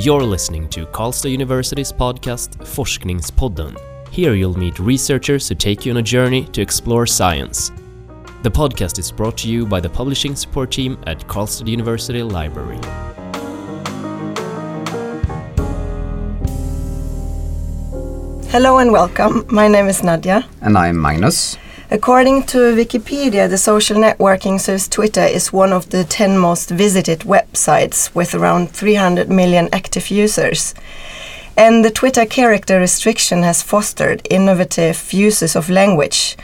You're listening to Karlstad University's podcast Forskningspodden. Here you'll meet researchers who take you on a journey to explore science. The podcast is brought to you by the publishing support team at Karlstad University Library. Hello and welcome. My name is Nadia. And I'm Magnus. According to Wikipedia, the social networking service Twitter is one of the 10 most visited websites with around 300 million active users. And the Twitter character restriction has fostered innovative uses of language.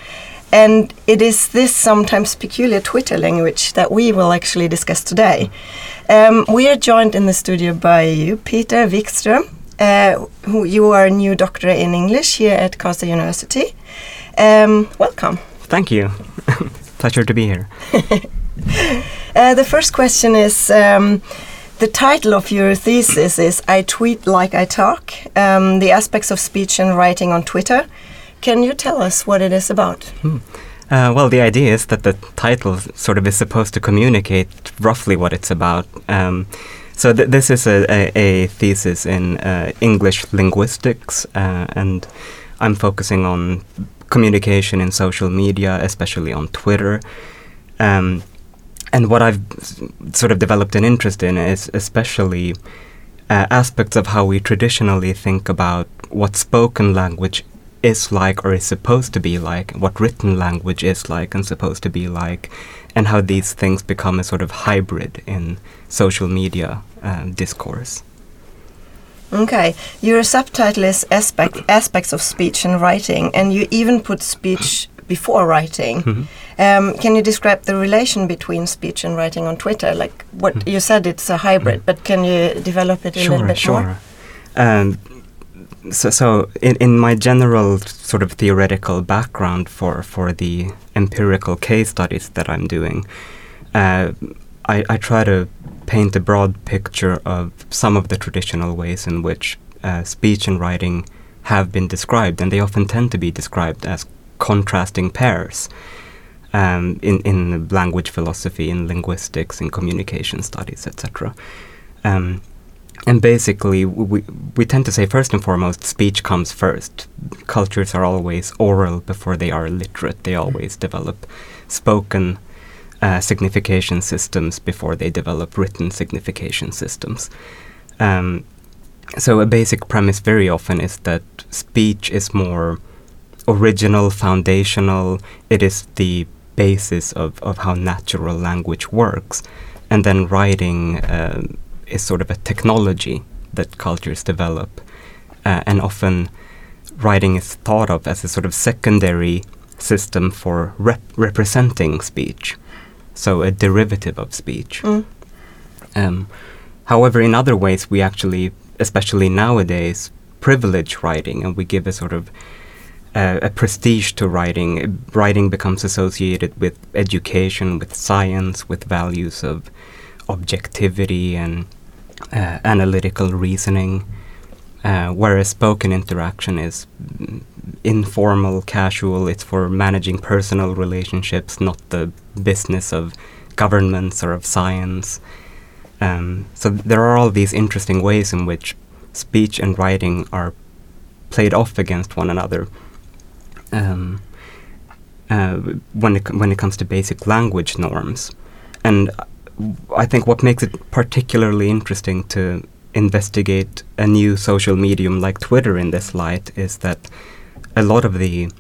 And it is this sometimes peculiar Twitter language that we will actually discuss today. Um, we are joined in the studio by you, Peter Wikström, uh, who you are a new doctor in English here at Karlstad University. Um, welcome. Thank you. Pleasure to be here. uh, the first question is um, the title of your thesis is I Tweet Like I Talk um, The Aspects of Speech and Writing on Twitter. Can you tell us what it is about? Hmm. Uh, well, the idea is that the title sort of is supposed to communicate roughly what it's about. Um, so th this is a, a, a thesis in uh, English linguistics, uh, and I'm focusing on communication in social media, especially on Twitter. Um, and what I've sort of developed an interest in is especially uh, aspects of how we traditionally think about what spoken language is like or is supposed to be like, what written language is like and supposed to be like, and how these things become a sort of hybrid in social media uh, discourse. Okay, your subtitle is aspect, aspects of speech and writing, and you even put speech before writing. Mm -hmm. um, can you describe the relation between speech and writing on Twitter? Like what mm -hmm. you said, it's a hybrid, mm -hmm. but can you develop it a sure, little bit sure. more? Um, so, so in, in my general sort of theoretical background for, for the empirical case studies that I'm doing, uh, I, I try to paint a broad picture of some of the traditional ways in which uh, speech and writing have been described, and they often tend to be described as contrasting pairs um, in, in language philosophy, in linguistics, in communication studies, etc. Um, and basically, we, we tend to say first and foremost, speech comes first. Cultures are always oral before they are literate. They always develop spoken uh, signification systems before they develop written signification systems. Um, so a basic premise very often is that speech is more original, foundational. It is the basis of, of how natural language works. And then writing uh, is sort of a technology that cultures develop. Uh, and often writing is thought of as a sort of secondary system for rep representing speech so a derivative of speech. Mm. Um, however, in other ways, we actually, especially nowadays, privilege writing and we give a sort of uh, a prestige to writing. Writing becomes associated with education, with science, with values of objectivity and uh, analytical reasoning. Uh, whereas spoken interaction is informal, casual. It's for managing personal relationships, not the business of governments or of science. Um, so there are all these interesting ways in which speech and writing are played off against one another. Um, uh, when it when it comes to basic language norms, and I think what makes it particularly interesting to investigate a new social medium like Twitter in this light is that a lot of the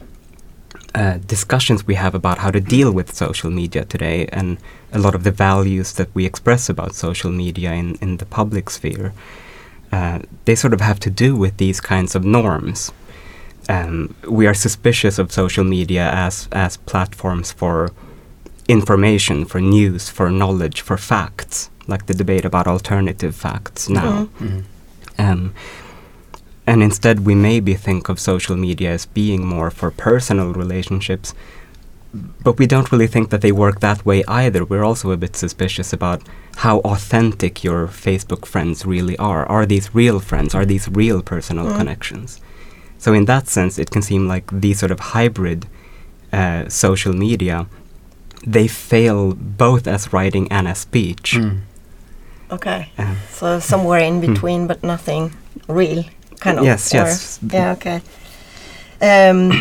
uh, discussions we have about how to deal with social media today and a lot of the values that we express about social media in, in the public sphere, uh, they sort of have to do with these kinds of norms. Um, we are suspicious of social media as, as platforms for information, for news, for knowledge, for facts like the debate about alternative facts now. Mm -hmm. um, and instead, we maybe think of social media as being more for personal relationships, but we don't really think that they work that way either. We're also a bit suspicious about how authentic your Facebook friends really are. Are these real friends? Are these real personal mm. connections? So, in that sense, it can seem like these sort of hybrid uh, social media they fail both as writing and as speech. Mm. Okay. So somewhere in Hmm. between, but nothing real, kind of. Yes, yes. Yeah. Okay. Um,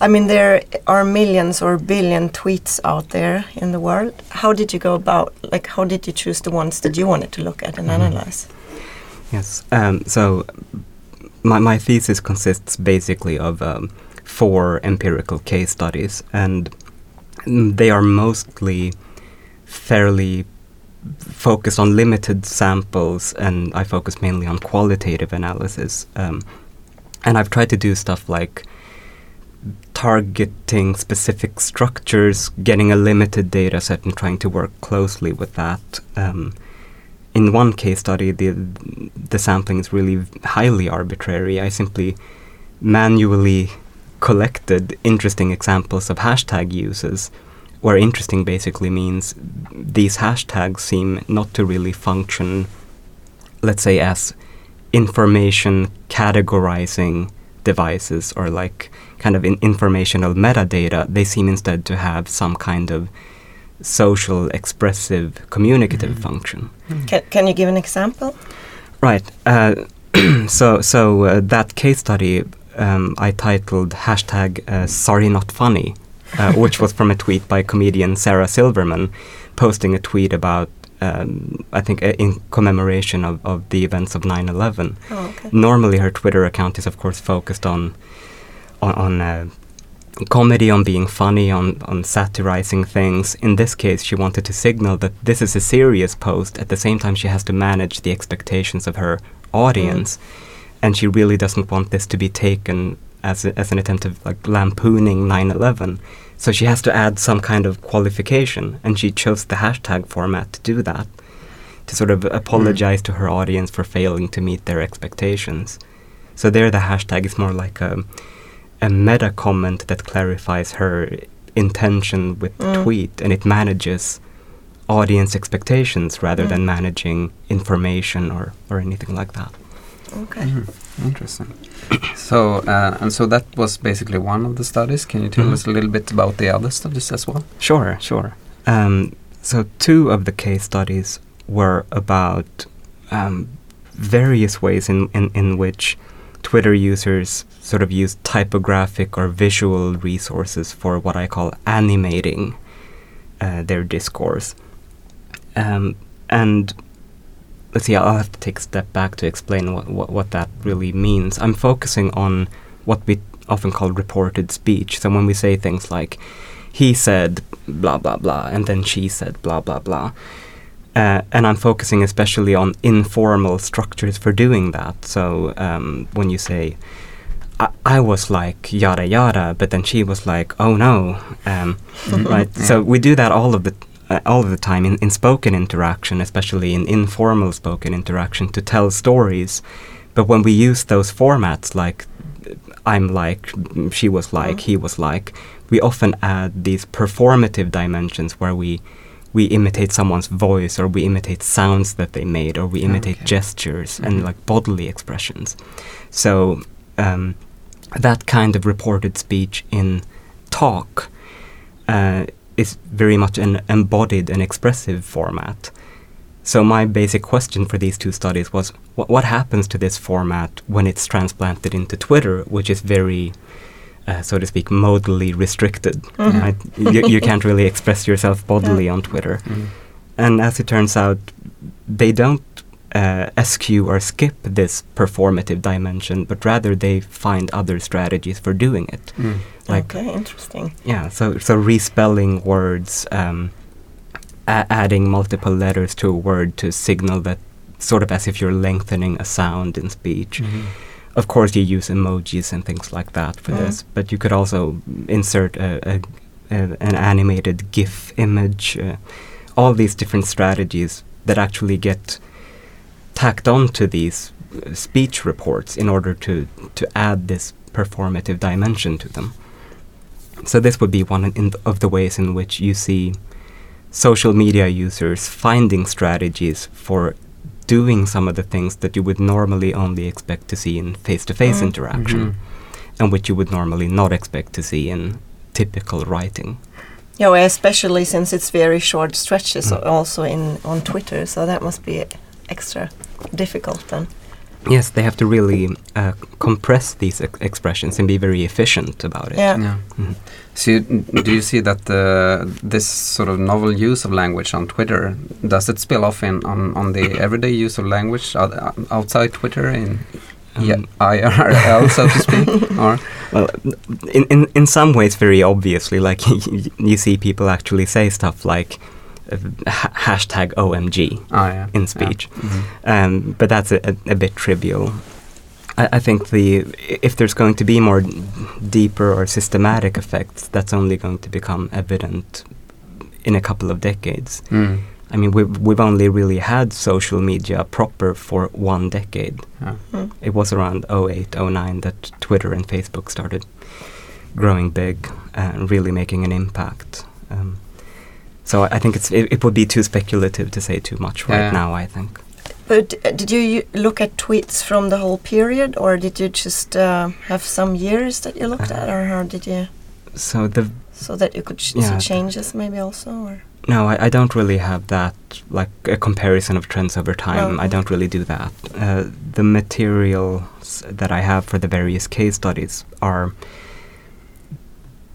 I mean, there are millions or billion tweets out there in the world. How did you go about? Like, how did you choose the ones that you wanted to look at and Mhm. analyze? Yes. Um, so my, my thesis consists basically of um, four empirical case studies, and mm, they are mostly fairly focused on limited samples, and I focus mainly on qualitative analysis. Um, and I've tried to do stuff like targeting specific structures, getting a limited data set, and trying to work closely with that. Um, in one case study, the the sampling is really highly arbitrary. I simply manually collected interesting examples of hashtag uses, where interesting basically means these hashtags seem not to really function, let's say, as information categorizing devices or like kind of in informational metadata. They seem instead to have some kind of social, expressive, communicative Mhm. function. Can, can you give an example? Right. Uh, so so uh, that case study um, I titled hashtag uh, sorry not funny, uh, which was from a tweet by comedian Sarah Silverman, posting a tweet about um, I think uh, in commemoration of, of the events of 9/11. Oh, okay. Normally, her Twitter account is of course focused on on, on uh, comedy, on being funny, on on satirizing things. In this case, she wanted to signal that this is a serious post. At the same time, she has to manage the expectations of her audience, and she really doesn't want this to be taken as a, as an attempt of like lampooning 9/11. So she has to add some kind of qualification, and she chose the hashtag format to do that to sort of apologize to her audience for failing to meet their expectations. So there, the hashtag is more like a, a meta comment that clarifies her intention with the Mm. tweet, and it manages audience expectations rather Mm. than managing information or, or anything like that. Okay. Mhm. Interesting. so, uh, and so that was basically one of the studies. Can you tell Mhm. us a little bit about the other studies as well? Sure, sure. Um, so two of the case studies were about um, various ways in, in, in which Twitter users sort of use typographic or visual resources for what I call animating uh, their discourse. Um, and let's see, I'll have to take a step back to explain what, what, what that really means. I'm focusing on what we often call reported speech. So when we say things like, he said blah blah blah, and then she said blah blah blah. Uh, and I'm focusing especially on informal structures for doing that. So um, when you say, I, I was like yada yada, but then she was like, oh no, um, right? So we do that all of the uh, all the time in, in spoken interaction, especially in informal spoken interaction, to tell stories. But when we use those formats, like I'm like, she was like, Mhm. he was like, we often add these performative dimensions where we we imitate someone's voice or we imitate sounds that they made or we imitate Okay. gestures Mhm. and like bodily expressions. So um, that kind of reported speech in talk uh, is very much an embodied and expressive format. So my basic question for these two studies was wh- what happens to this format when it's transplanted into Twitter, which is very, uh, so to speak, modally restricted. Mhm. Right? you, you can't really express yourself bodily on Twitter. Mm. And as it turns out, they don't uh, eschew or skip this performative dimension, but rather they find other strategies for doing it. Mm. Like, okay, interesting. yeah, so so respelling words, um, a- adding multiple letters to a word to signal that, sort of as if you're lengthening a sound in speech. Mhm. Of course, you use emojis and things like that for Mm. this, but you could also insert a, a, a, an animated GIF image. Uh, all these different strategies that actually get tacked onto these uh, speech reports in order to to add this performative dimension to them. So this would be one in, in th- of the ways in which you see social media users finding strategies for doing some of the things that you would normally only expect to see in face-to-face Mm. interaction Mhm. and which you would normally not expect to see in typical writing. Yeah, well, especially since it's very short stretches Mm. also in on Twitter, so that must be extra difficult then. Yes, they have to really uh, compress these ex- expressions and be very efficient about it. Yeah. Yeah. Mhm. So, you, do you see that uh, this sort of novel use of language on Twitter does it spill off in on, on the everyday use of language outside Twitter in yeah, Um, IRL, so to speak? or Well, in, in in some ways, very obviously, like you see people actually say stuff like ha- hashtag OMG ah, yeah. in speech, Yeah. Mhm. um, but that's a, a, a bit trivial. I, I think the if there's going to be more deeper or systematic effects, that's only going to become evident in a couple of decades. Mm. I mean, we've we've only really had social media proper for one decade. Yeah. Mm. It was around 08, 09 that Twitter and Facebook started growing big and really making an impact. Um, so I I think it's it, it would be too speculative to say too much right Yeah. now. I think. But uh, did you look at tweets from the whole period, or did you just uh, have some years that you looked at, or how did you, So the so that you could ch- Yeah. see changes maybe also, or? no, I, I don't really have that like a comparison of trends over time. No. I don't really do that. Uh, the materials that I have for the various case studies are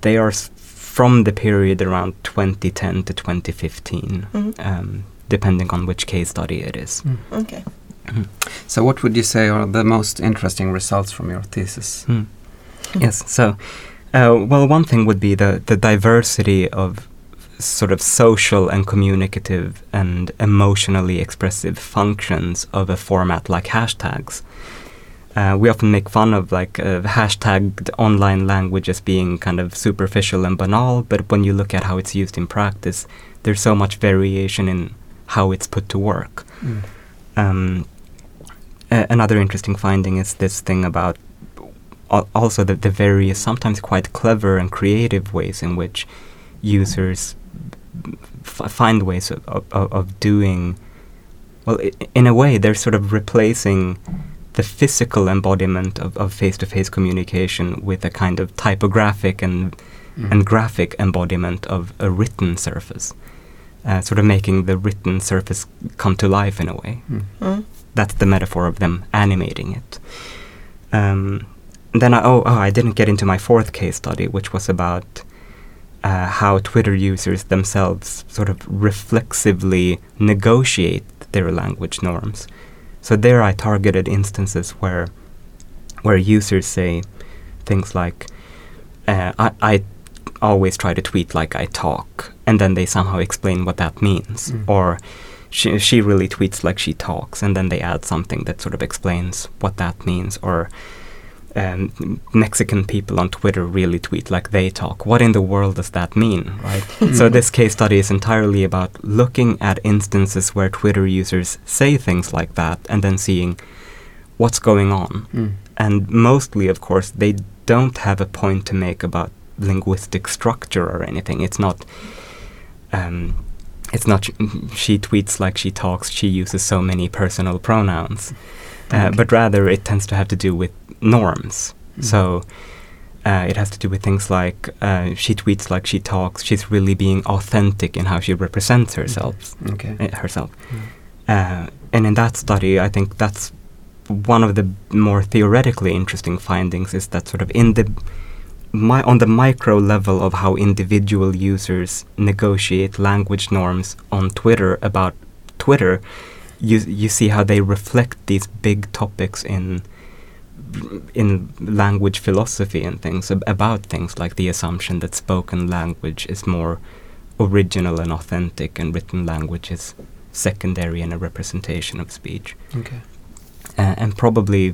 they are s- from the period around 2010 to 2015. Mhm. um, depending on which case study it is. Okay. So, what would you say are the most interesting results from your thesis? Hmm. Yes. So, uh, well, one thing would be the the diversity of sort of social and communicative and emotionally expressive functions of a format like hashtags. Uh, we often make fun of like uh, hashtagged online language as being kind of superficial and banal, but when you look at how it's used in practice, there's so much variation in how it's put to work. Um, a- another interesting finding is this thing about al- also the, the various, sometimes quite clever and creative ways in which users f- find ways of, of, of doing. Well, i- in a way, they're sort of replacing the physical embodiment of, of face-to-face communication with a kind of typographic and Mm. and graphic embodiment of a written surface, uh, sort of making the written surface come to life in a way. Mm. Mm. That's the metaphor of them animating it. Um, then I, oh, oh, I didn't get into my fourth case study, which was about uh, how Twitter users themselves sort of reflexively negotiate their language norms. So there I targeted instances where where users say things like, uh, I, I always try to tweet like I talk, and then they somehow explain what that means. Mm. Or she, she really tweets like she talks, and then they add something that sort of explains what that means. Or um, Mexican people on Twitter really tweet like they talk. What in the world does that mean, right? so this case study is entirely about looking at instances where Twitter users say things like that, and then seeing what's going on Mm. and mostly of course they don't have a point to make about linguistic structure or anything it's not um, it's not sh- she tweets like she talks she uses so many personal pronouns uh, but rather it tends to have to do with norms Mm. so uh, it has to do with things like uh, she tweets like she talks she's really being authentic in how she represents herself Okay. uh, herself. Uh, and in that study, I think that's one of the more theoretically interesting findings is that sort of in the my, on the micro level of how individual users negotiate language norms on Twitter about Twitter, you you see how they reflect these big topics in in language philosophy and things ab- about things like the assumption that spoken language is more original and authentic and written language is secondary and a representation of speech. Okay. Uh, and probably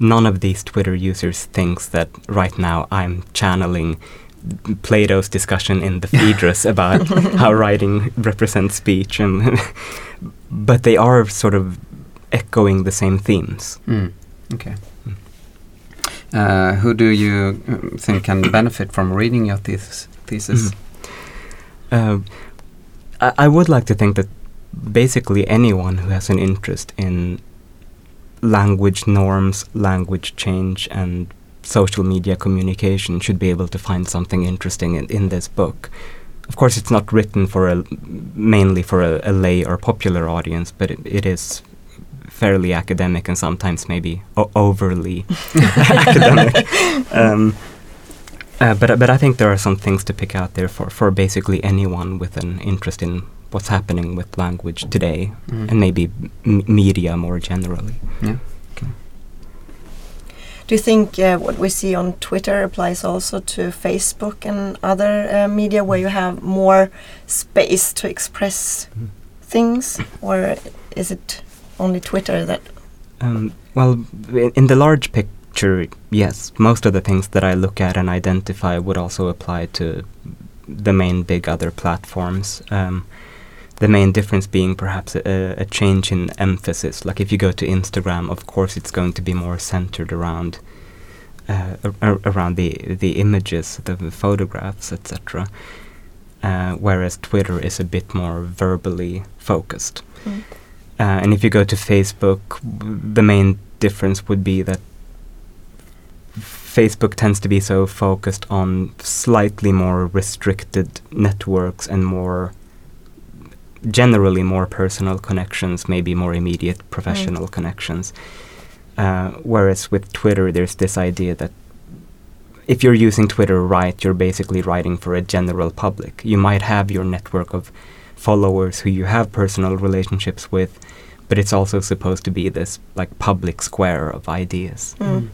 none of these Twitter users thinks that right now I'm channeling Plato's discussion in the Phaedrus about how writing represents speech, and but they are sort of echoing the same themes. Mm. Okay. Uh, who do you um, think can benefit from reading your thesis? thesis? Uh, I, I would like to think that basically anyone who has an interest in language norms, language change, and social media communication should be able to find something interesting in, in this book. Of course, it's not written for a mainly for a, a lay or popular audience, but it, it is fairly academic and sometimes maybe o- overly academic. Um, uh, but but I think there are some things to pick out there for, for basically anyone with an interest in what's happening with language today Mm. and maybe m- media more generally. Yeah. Do you think uh, what we see on Twitter applies also to Facebook and other uh, media where you have more space to express Mm. things, or is it only Twitter that? Um, well, in the large picture, yes, most of the things that I look at and identify would also apply to the main big other platforms. Um, the main difference being perhaps a, a change in emphasis. Like if you go to Instagram, of course, it's going to be more centered around uh, ar- ar- around the the images, the, the photographs, etc. Uh, whereas Twitter is a bit more verbally focused. Mm. Uh, and if you go to Facebook, w- the main difference would be that Facebook tends to be so focused on slightly more restricted networks and more generally more personal connections, maybe more immediate professional connections. Uh, whereas with Twitter, there's this idea that if you're using Twitter right, you're basically writing for a general public. You might have your network of followers who you have personal relationships with, but it's also supposed to be this like public square of ideas. Mm.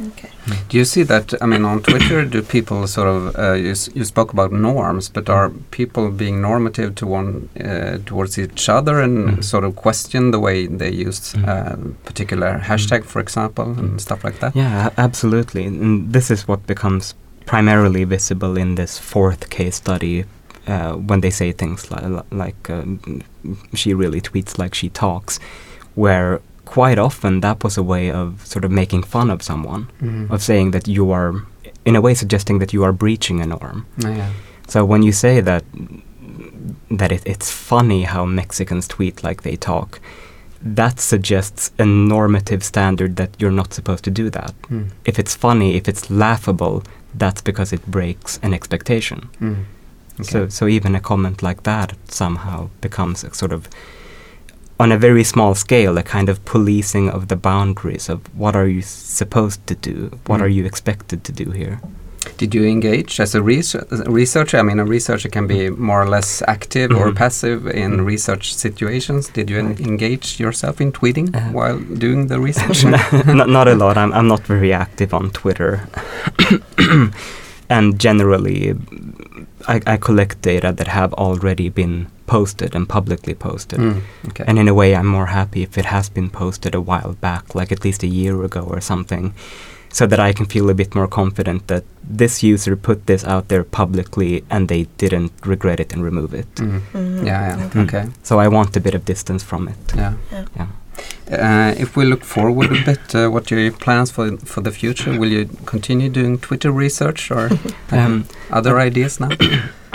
Okay. Do you see that? I mean, on Twitter, do people sort of uh, you, s- you spoke about norms, but are people being normative to one uh, towards each other and Mhm. sort of question the way they use Mhm. uh, particular hashtag, for example, and stuff like that? Yeah, absolutely. And this is what becomes primarily visible in this fourth case study uh, when they say things li- li- like um, she really tweets like she talks, where quite often that was a way of sort of making fun of someone, Mhm. of saying that you are, in a way, suggesting that you are breaching a norm. Yeah. So when you say that that it, it's funny how Mexicans tweet like they talk, that suggests a normative standard that you're not supposed to do that. Mm. If it's funny, if it's laughable, that's because it breaks an expectation. Mm. Okay. So so even a comment like that somehow becomes a sort of on a very small scale a kind of policing of the boundaries of what are you supposed to do, what Mm. are you expected to do here. Did you engage as a research, researcher? I mean, a researcher can be more or less active or Mhm. passive in Mhm. research situations. Did you Right. engage yourself in tweeting Uh, while doing the research? not, not a lot. I'm, I'm not very active on Twitter. and generally, I, I collect data that have already been posted and publicly posted. Mm, okay. And in a way, I'm more happy if it has been posted a while back, like at least a year ago or something, so that I can feel a bit more confident that this user put this out there publicly and they didn't regret it and remove it. Mm. Mhm. Yeah, yeah. Mm. Okay. So I want a bit of distance from it. Yeah. Yeah. Yeah. Uh, if we look forward a bit, uh, what are your plans for for the future? Will you continue doing Twitter research or Um, other ideas now?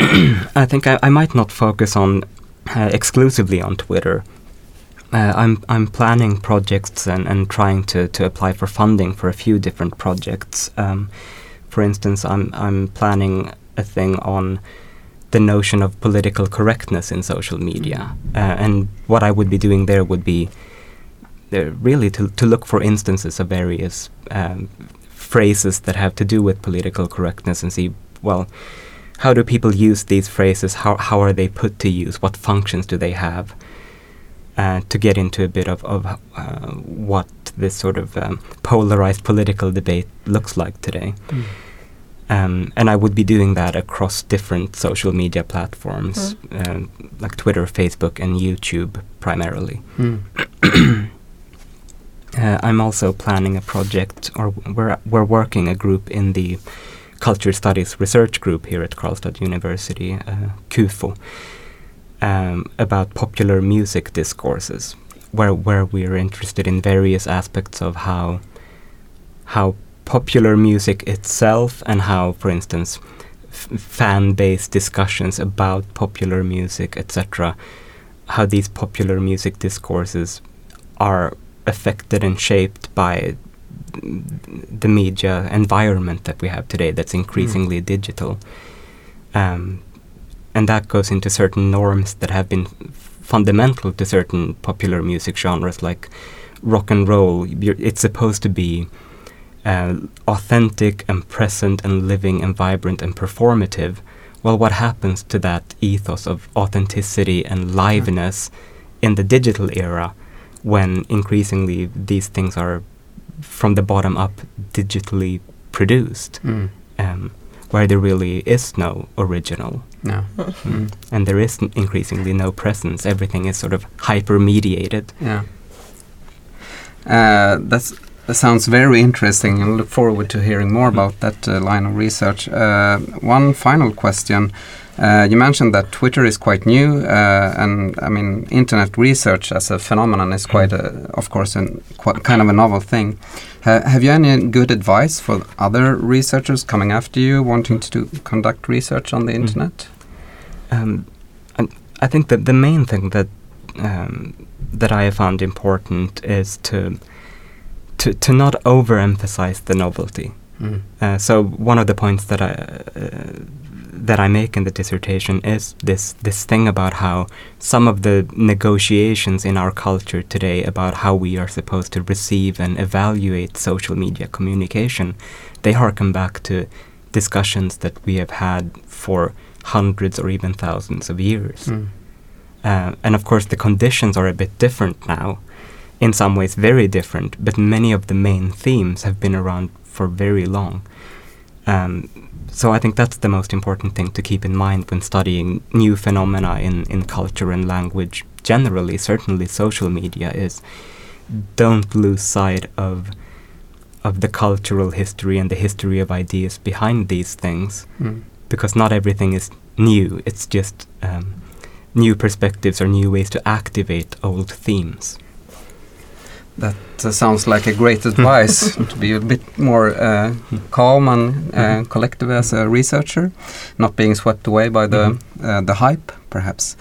I think I, I might not focus on uh, exclusively on Twitter. Uh, I'm I'm planning projects and, and trying to, to apply for funding for a few different projects. Um, for instance, I'm I'm planning a thing on the notion of political correctness in social media, uh, and what I would be doing there would be uh, really to to look for instances of various um, phrases that have to do with political correctness and see well how do people use these phrases? How how are they put to use? What functions do they have? Uh, to get into a bit of of uh, what this sort of um, polarized political debate looks like today. Um, and I would be doing that across different social media platforms, um, like Twitter, Facebook, and YouTube primarily. Mm. Uh, I'm also planning a project, or we're we're working a group in the Culture Studies Research Group here at Karlstad University, uh, KUFO, um, about popular music discourses, where where we are interested in various aspects of how how popular music itself and how, for instance, fan-based discussions about popular music, etc., how these popular music discourses are affected and shaped by the media environment that we have today that's increasingly digital. Um, and that goes into certain norms that have been fundamental to certain popular music genres like rock and roll. It's supposed to be uh, authentic and present and living and vibrant and performative. Well, what happens to that ethos of authenticity and liveliness in the digital era when increasingly these things are from the bottom up digitally produced, Mm. um, where there really is no original Yeah. Mm. and there is increasingly no presence. Everything is sort of hyper mediated. Yeah. Uh, that's that sounds very interesting, and look forward to hearing more about that uh, line of research. Uh, one final question: uh, You mentioned that Twitter is quite new, uh, and I mean, internet research as a phenomenon is quite, a, of course, an, quite kind of a novel thing. Ha- have you any good advice for other researchers coming after you, wanting to do, conduct research on the internet? Um, I think that the main thing that um, that I have found important is to to to not overemphasize the novelty. Mm. Uh, so one of the points that I uh, that I make in the dissertation is this this thing about how some of the negotiations in our culture today about how we are supposed to receive and evaluate social media communication, they harken back to discussions that we have had for hundreds or even thousands of years. Mm. Uh, and of course, the conditions are a bit different now, in some ways very different, but many of the main themes have been around for very long. Um, so I think that's the most important thing to keep in mind when studying new phenomena in, in culture and language generally, certainly social media, is don't lose sight of of the cultural history and the history of ideas behind these things Mm. because not everything is new. It's just um, new perspectives or new ways to activate old themes. That uh, sounds like a great advice to be a bit more uh, calm and uh, collective as a researcher, not being swept away by the uh, the hype, perhaps.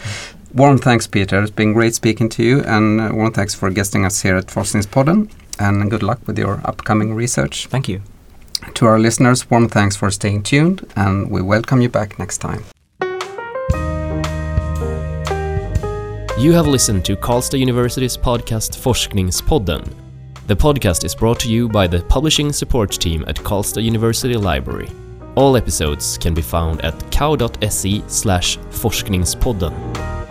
Warm thanks, Peter. It's been great speaking to you, and uh, warm thanks for guesting us here at Forskningspodden. And good luck with your upcoming research. Thank you. To our listeners, warm thanks for staying tuned, and we welcome you back next time. You have listened to Karlstad University's podcast Forskningspodden. The podcast is brought to you by the publishing support team at Karlstad University Library. All episodes can be found at cow.se slash forskningspodden.